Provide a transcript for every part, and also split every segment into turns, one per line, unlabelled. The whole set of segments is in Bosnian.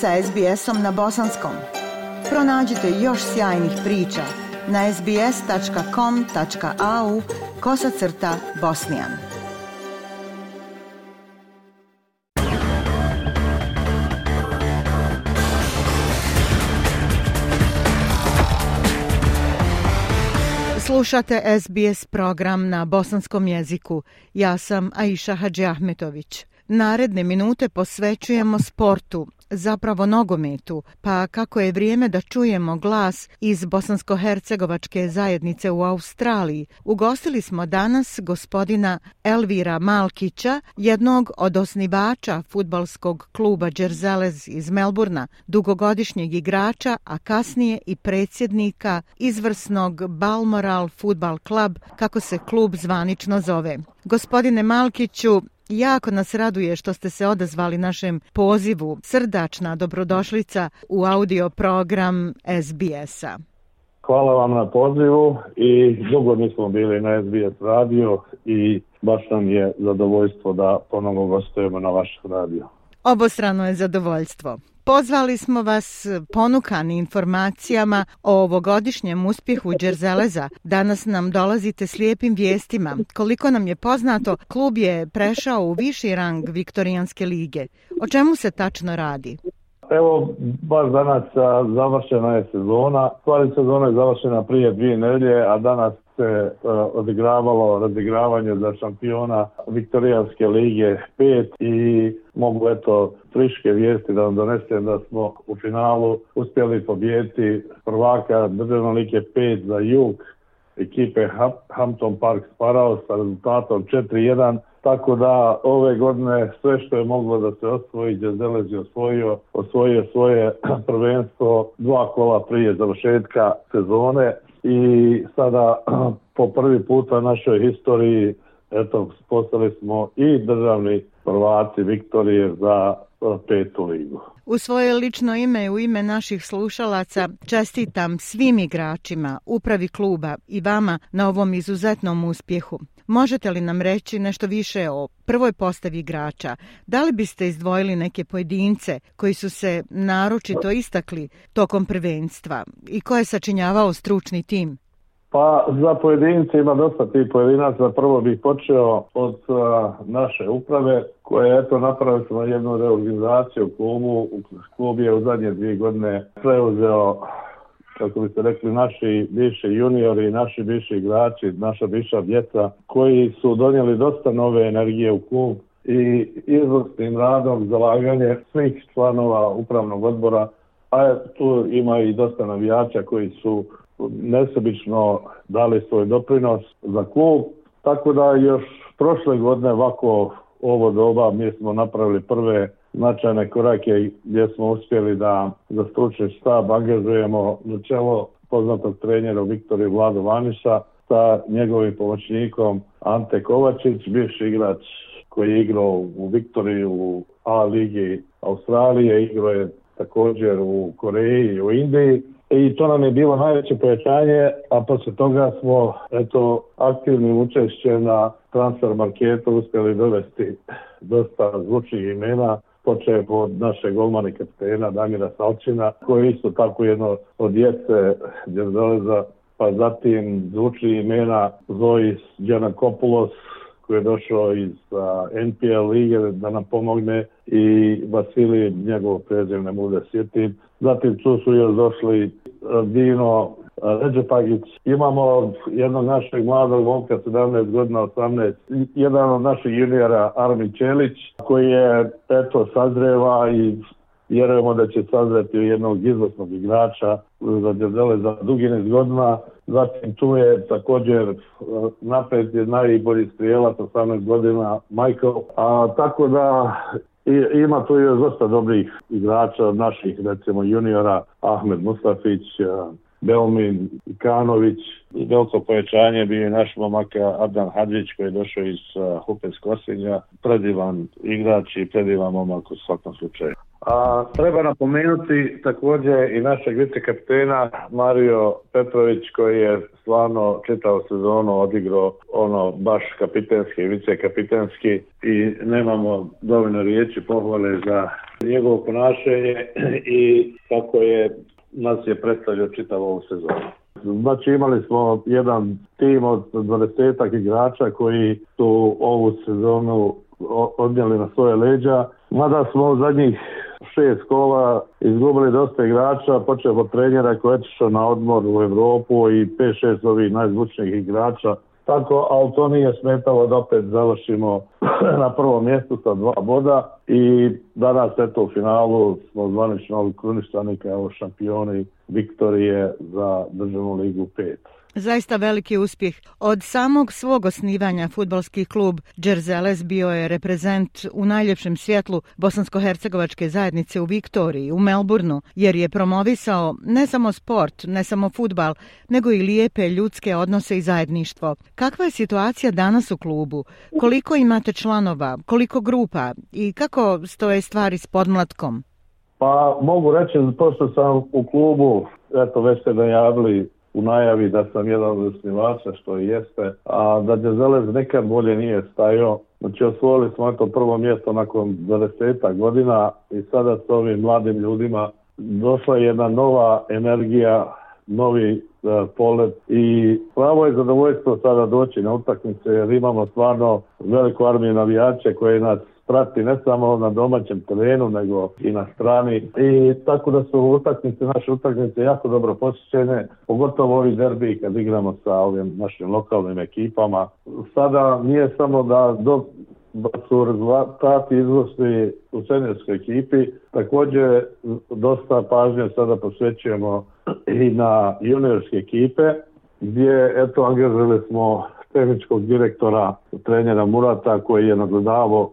sa SBS-om na bosanskom. Pronađite još sjajnih priča na sbs.com.au crta bosnijan. Slušate SBS program na bosanskom jeziku. Ja sam Aisha Hadži Ahmetović. Naredne minute posvećujemo sportu, zapravo nogometu, pa kako je vrijeme da čujemo glas iz Bosansko-Hercegovačke zajednice u Australiji, ugostili smo danas gospodina Elvira Malkića, jednog od osnivača futbalskog kluba Džerzelez iz Melburna, dugogodišnjeg igrača, a kasnije i predsjednika izvrsnog Balmoral Futbal Club, kako se klub zvanično zove. Gospodine Malkiću, Jako nas raduje što ste se odazvali našem pozivu. Srdačna dobrodošlica u audio program SBS-a.
Hvala vam na pozivu i dugo nismo bili na SBS radio i baš nam je zadovoljstvo da ponovo gostujemo na vašem radio.
Obostrano je zadovoljstvo. Pozvali smo vas ponukani informacijama o ovogodišnjem uspjehu Đerzeleza. Danas nam dolazite s lijepim vijestima. Koliko nam je poznato, klub je prešao u viši rang Viktorijanske lige. O čemu se tačno radi?
Evo, baš danas završena je sezona. Stvari sezona je završena prije dvije nedelje, a danas se e, odigravalo razigravanje za šampiona Viktorijanske lige 5 i mogu eto friške vijesti da vam donesem da smo u finalu uspjeli pobijeti prvaka državne lige 5 za jug ekipe Hampton Park Sparao sa rezultatom 4-1 tako da ove godine sve što je moglo da se osvoji, Đezelez je osvojio, osvojio svoje prvenstvo dva kola prije završetka sezone i sada po prvi puta našoj historiji eto, postali smo i državni prvaci Viktorije za e, petu ligu.
U svoje lično ime i u ime naših slušalaca čestitam svim igračima, upravi kluba i vama na ovom izuzetnom uspjehu. Možete li nam reći nešto više o prvoj postavi igrača? Da li biste izdvojili neke pojedince koji su se naročito istakli tokom prvenstva i koje je sačinjavao stručni tim?
Pa za pojedince ima dosta tih pojedinaca. Prvo bih počeo od naše uprave koje eto napravili smo jednu reorganizaciju klubu. Klub je u zadnje dvije godine preuzeo kako biste rekli, naši bivši juniori, naši bivši igrači, naša bivša djeca, koji su donijeli dosta nove energije u klub i izvrsnim radom zalaganje svih članova upravnog odbora, a tu ima i dosta navijača koji su nesebično dali svoj doprinos za klub. Tako da još prošle godine ovako ovo doba mi smo napravili prve značajne korake gdje smo uspjeli da za stručni štab angažujemo na čelo poznatog trenjera Viktoriju Vladu Vaniša sa njegovim pomoćnikom Ante Kovačić, bivši igrač koji je igrao u Viktoriju u A ligi Australije, igrao je također u Koreji i u Indiji i to nam je bilo najveće pojačanje, a poslije toga smo eto, aktivni učešće na transfer marketu uspjeli dovesti dosta zvučnih imena počeo od naše golmane kapitena Damira Salčina, koji je isto tako jedno od djece Djerzeleza. pa zatim zvuči imena Zois kopulos koji je došao iz NPL lige da nam pomogne i Vasili, njegov prezivne mude sjetim. Zatim tu su još došli Dino Pagić. Imamo jednog našeg mladog momka, 17 godina, 18, jedan od naših juniora, Armin Čelić, koji je, eto, sazreva i vjerujemo da će sazreti jednog izvrsnog igrača za Djedele za dugi niz godina. Zatim tu je također e, napred je najbolji strijelac 18 godina Michael. A, tako da i, ima tu još dosta dobrih igrača od naših recimo juniora Ahmed Mustafić, e, Belmin, Kanović i veliko povećanje bio je naš momak eh, Adam Hadžić koji je došao iz eh, Hupes Kosinja, predivan igrač i predivan momak u svakom slučaju. A, treba napomenuti također i našeg vice Mario Petrović koji je stvarno čitao sezonu odigrao ono baš kapitenski i vice i nemamo dovoljno riječi pohvale za njegovo ponašanje i kako je nas je predstavio čitav ovu sezonu. Znači imali smo jedan tim od dvadesetak igrača koji su ovu sezonu odnijeli na svoje leđa. Mada smo u zadnjih šest kola izgubili dosta igrača, počeo od trenjera koji je otišao na odmor u Europu i 5-6 ovih najzvučnijih igrača. Tako, ali to nije smetalo da opet završimo na prvom mjestu sa dva boda. I danas, eto, u finalu smo novi uništani kao šampioni Viktorije za državnu ligu 5.
Zaista veliki uspjeh. Od samog svog osnivanja futbalski klub Džerzeles bio je reprezent u najljepšem svjetlu bosansko-hercegovačke zajednice u Viktoriji, u Melbourneu, jer je promovisao ne samo sport, ne samo futbal, nego i lijepe ljudske odnose i zajedništvo. Kakva je situacija danas u klubu? Koliko imate članova? Koliko grupa? I kako stoje stvari s podmlatkom?
Pa mogu reći, pošto sam u klubu, eto već ste najavili u najavi da sam jedan od osnivača što i jeste, a da Đezelez nekad bolje nije stajao. Znači osvojili smo to prvo mjesto nakon 20 godina i sada s ovim mladim ljudima došla je jedna nova energija, novi e, polet i pravo je zadovoljstvo sada doći na utakmice jer imamo stvarno veliku armiju navijače koje nas prati ne samo na domaćem terenu, nego i na strani. I tako da su utakmice, naše utakmice jako dobro posjećene, pogotovo ovi derbi kad igramo sa ovim našim lokalnim ekipama. Sada nije samo da do, su rezultati izvrsni u senjorskoj ekipi. Također dosta pažnje sada posvećujemo i na juniorske ekipe gdje eto angažili smo tehničkog direktora trenera Murata koji je nadgledavao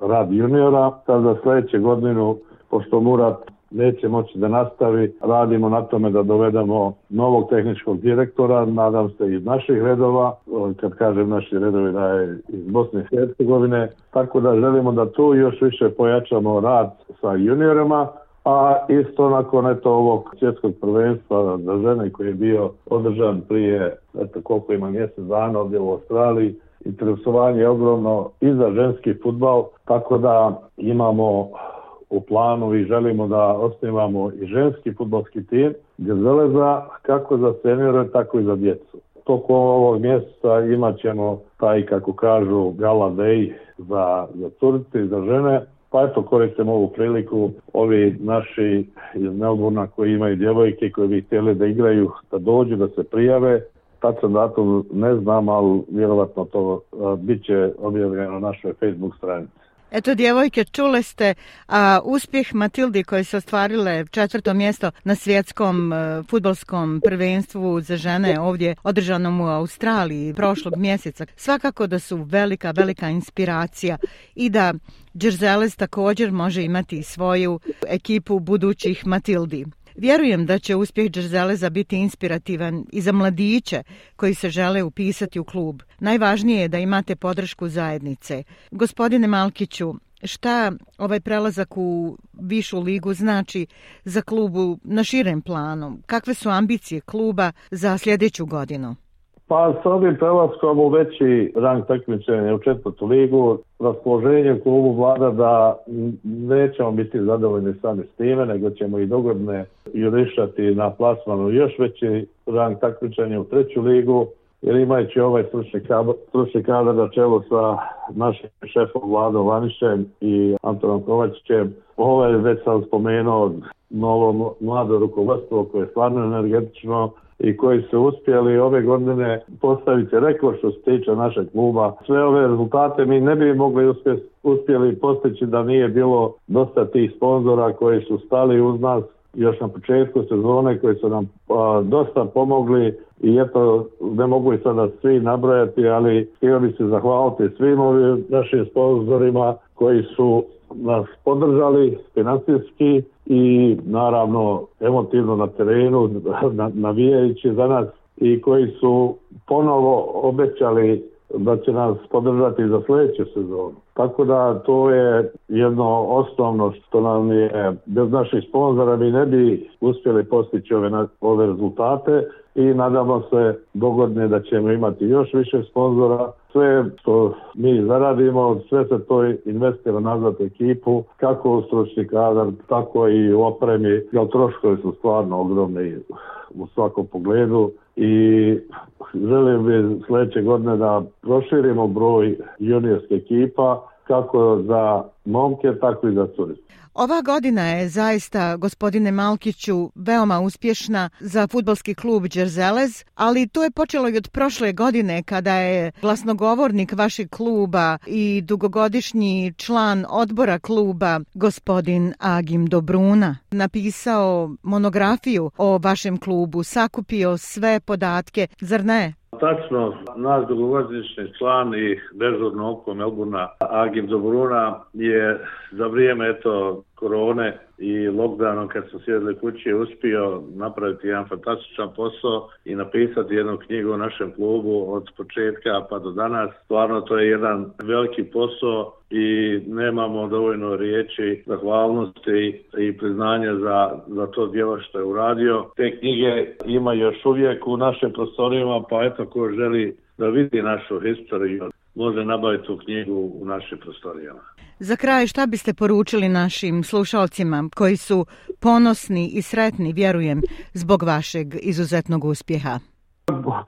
rad juniora. Sada za sljedeće godinu, pošto Murat neće moći da nastavi, radimo na tome da dovedemo novog tehničkog direktora, nadam se iz naših redova, kad kažem naši redovi da je iz Bosne i Hercegovine, tako da želimo da tu još više pojačamo rad sa juniorima, a isto nakon eto ovog svjetskog prvenstva za žene koji je bio održan prije eto koliko ima mjesec dana ovdje u Australiji interesovanje je ogromno i za ženski futbal tako da imamo u planu i želimo da osnivamo i ženski futbalski tim gdje za kako za seniore tako i za djecu. Toko ovog mjesta imat ćemo taj kako kažu gala day za, za curice i za žene pa eto, koristim ovu priliku, ovi naši iz Melbourna koji imaju djevojke koji bi htjeli da igraju, da dođu, da se prijave. Tad sam datum ne znam, ali vjerojatno to bit će objavljeno na našoj Facebook stranici.
Eto, djevojke, čule ste a, uspjeh Matildi koje su ostvarile četvrto mjesto na svjetskom e, futbolskom prvenstvu za žene ovdje održanom u Australiji prošlog mjeseca. Svakako da su velika, velika inspiracija i da Džerzeles također može imati svoju ekipu budućih Matildi. Vjerujem da će uspjeh Džerzeleza biti inspirativan i za mladiće koji se žele upisati u klub. Najvažnije je da imate podršku zajednice. Gospodine Malkiću, šta ovaj prelazak u višu ligu znači za klubu na širem planu? Kakve su ambicije kluba za sljedeću godinu?
Pa s ovim prelaskom u veći rang takmičenja u četvrtu ligu, raspoloženje klubu vlada da nećemo biti zadovoljni sami s time, nego ćemo i dogodne jurišati na plasmanu još veći rang takmičenja u treću ligu, jer imajući ovaj stručni kadar na čelu sa našim šefom Vladom Vanišem i Antonom Kovačićem, ovo ovaj već sam spomenuo novo mlado rukovodstvo koje je stvarno energetično, i koji su uspjeli ove godine postaviti rekord što se tiče našeg kluba. Sve ove rezultate mi ne bi mogli uspjeli postići da nije bilo dosta tih sponzora koji su stali uz nas još na početku sezone koji su nam dosta pomogli i eto ne mogu i sada svi nabrojati ali htio bi se zahvaliti svim ovim našim sponzorima koji su nas podržali financijski i naravno emotivno na terenu navijajući za nas i koji su ponovo obećali da će nas podržati za sljedeću sezonu. Tako da to je jedno osnovno što nam je, bez naših sponzora mi ne bi uspjeli postići ove, rezultate i nadamo se dogodne da ćemo imati još više sponzora sve što mi zaradimo, sve se to investira nazad ekipu, kako u stručni kadar, tako i u opremi, jer troškovi su stvarno ogromni u svakom pogledu i želim bi sljedeće godine da proširimo broj juniorskih ekipa kako za momke, tako i za curice.
Ova godina je zaista, gospodine Malkiću, veoma uspješna za futbalski klub Đerzelez, ali to je počelo i od prošle godine kada je glasnogovornik vašeg kluba i dugogodišnji član odbora kluba, gospodin Agim Dobruna, napisao monografiju o vašem klubu, sakupio sve podatke, zar ne?
tačno, naš dugogodišnji član i dežurno oko Melburna Agim Dobruna je za vrijeme eto korone i lockdownom kad su sjedili kući je uspio napraviti jedan fantastičan posao i napisati jednu knjigu o našem klubu od početka pa do danas. Stvarno to je jedan veliki posao i nemamo dovoljno riječi zahvalnosti i priznanja za, za to djelo što je uradio. Te knjige ima još uvijek u našim prostorima pa eto ko želi da vidi našu historiju može nabaviti tu knjigu u našim prostorijama.
Za kraj šta biste poručili našim slušalcima koji su ponosni i sretni, vjerujem, zbog vašeg izuzetnog uspjeha?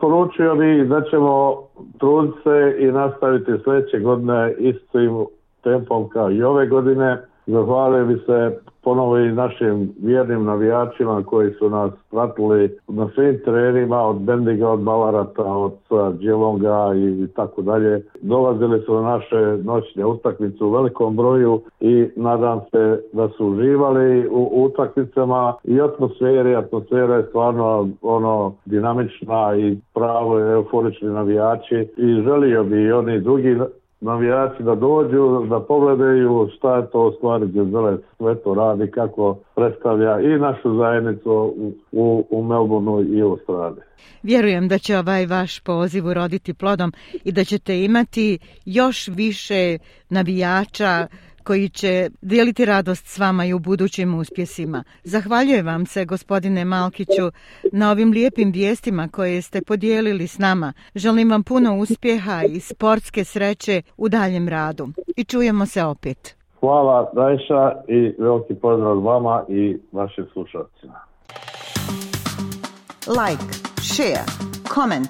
Poručio bi da ćemo truditi se i nastaviti sljedeće godine istim tempom kao i ove godine. Zahvalio bi se ponovo i našim vjernim navijačima koji su nas pratili na svim trenima od Bendiga, od Bavarata, od Djelonga i tako dalje. Dolazili su na naše noćne utakmice u velikom broju i nadam se da su uživali u utakmicama i atmosferi. Atmosfera je stvarno ono dinamična i pravo euforični navijači i želio bi i oni drugi navijači da dođu, da pogledaju šta je to stvari Đezele sve to radi, kako predstavlja i našu zajednicu u, u Melbourneu i u Australiji.
Vjerujem da će ovaj vaš poziv uroditi plodom i da ćete imati još više navijača koji će dijeliti radost s vama i u budućim uspjesima. Zahvaljujem vam se, gospodine Malkiću, na ovim lijepim vijestima koje ste podijelili s nama. Želim vam puno uspjeha i sportske sreće u daljem radu. I čujemo se opet.
Hvala Dajša i veliki pozdrav vama i vašim slušalcima. Like, share, comment.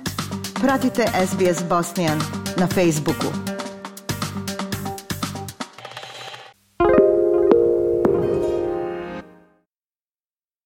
Pratite SBS Bosnian na Facebooku.